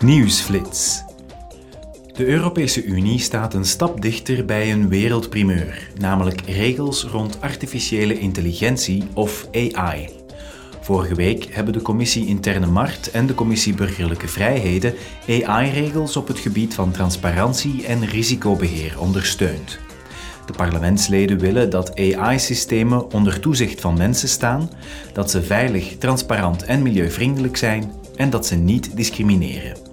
Nieuwsflits. De Europese Unie staat een stap dichter bij een wereldprimeur, namelijk regels rond artificiële intelligentie of AI. Vorige week hebben de Commissie Interne Markt en de Commissie Burgerlijke Vrijheden AI-regels op het gebied van transparantie en risicobeheer ondersteund. De parlementsleden willen dat AI-systemen onder toezicht van mensen staan, dat ze veilig, transparant en milieuvriendelijk zijn en dat ze niet discrimineren.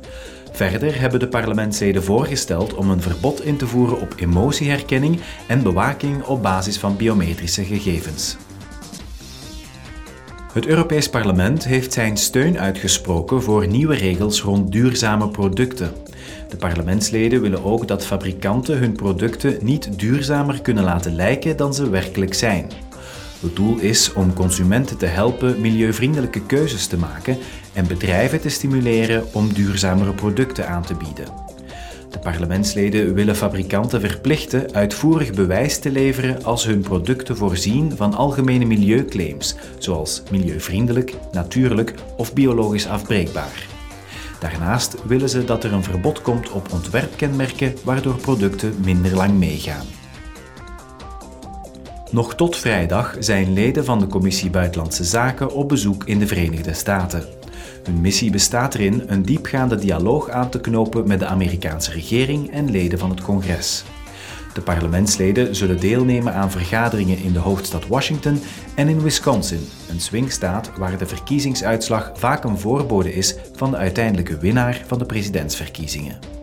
Verder hebben de parlementsleden voorgesteld om een verbod in te voeren op emotieherkenning en bewaking op basis van biometrische gegevens. Het Europees Parlement heeft zijn steun uitgesproken voor nieuwe regels rond duurzame producten. De parlementsleden willen ook dat fabrikanten hun producten niet duurzamer kunnen laten lijken dan ze werkelijk zijn. Het doel is om consumenten te helpen milieuvriendelijke keuzes te maken en bedrijven te stimuleren om duurzamere producten aan te bieden. De parlementsleden willen fabrikanten verplichten uitvoerig bewijs te leveren als hun producten voorzien van algemene milieuclaims, zoals milieuvriendelijk, natuurlijk of biologisch afbreekbaar. Daarnaast willen ze dat er een verbod komt op ontwerpkenmerken waardoor producten minder lang meegaan. Nog tot vrijdag zijn leden van de Commissie Buitenlandse Zaken op bezoek in de Verenigde Staten. Hun missie bestaat erin een diepgaande dialoog aan te knopen met de Amerikaanse regering en leden van het congres. De parlementsleden zullen deelnemen aan vergaderingen in de hoofdstad Washington en in Wisconsin, een swingstaat waar de verkiezingsuitslag vaak een voorbode is van de uiteindelijke winnaar van de presidentsverkiezingen.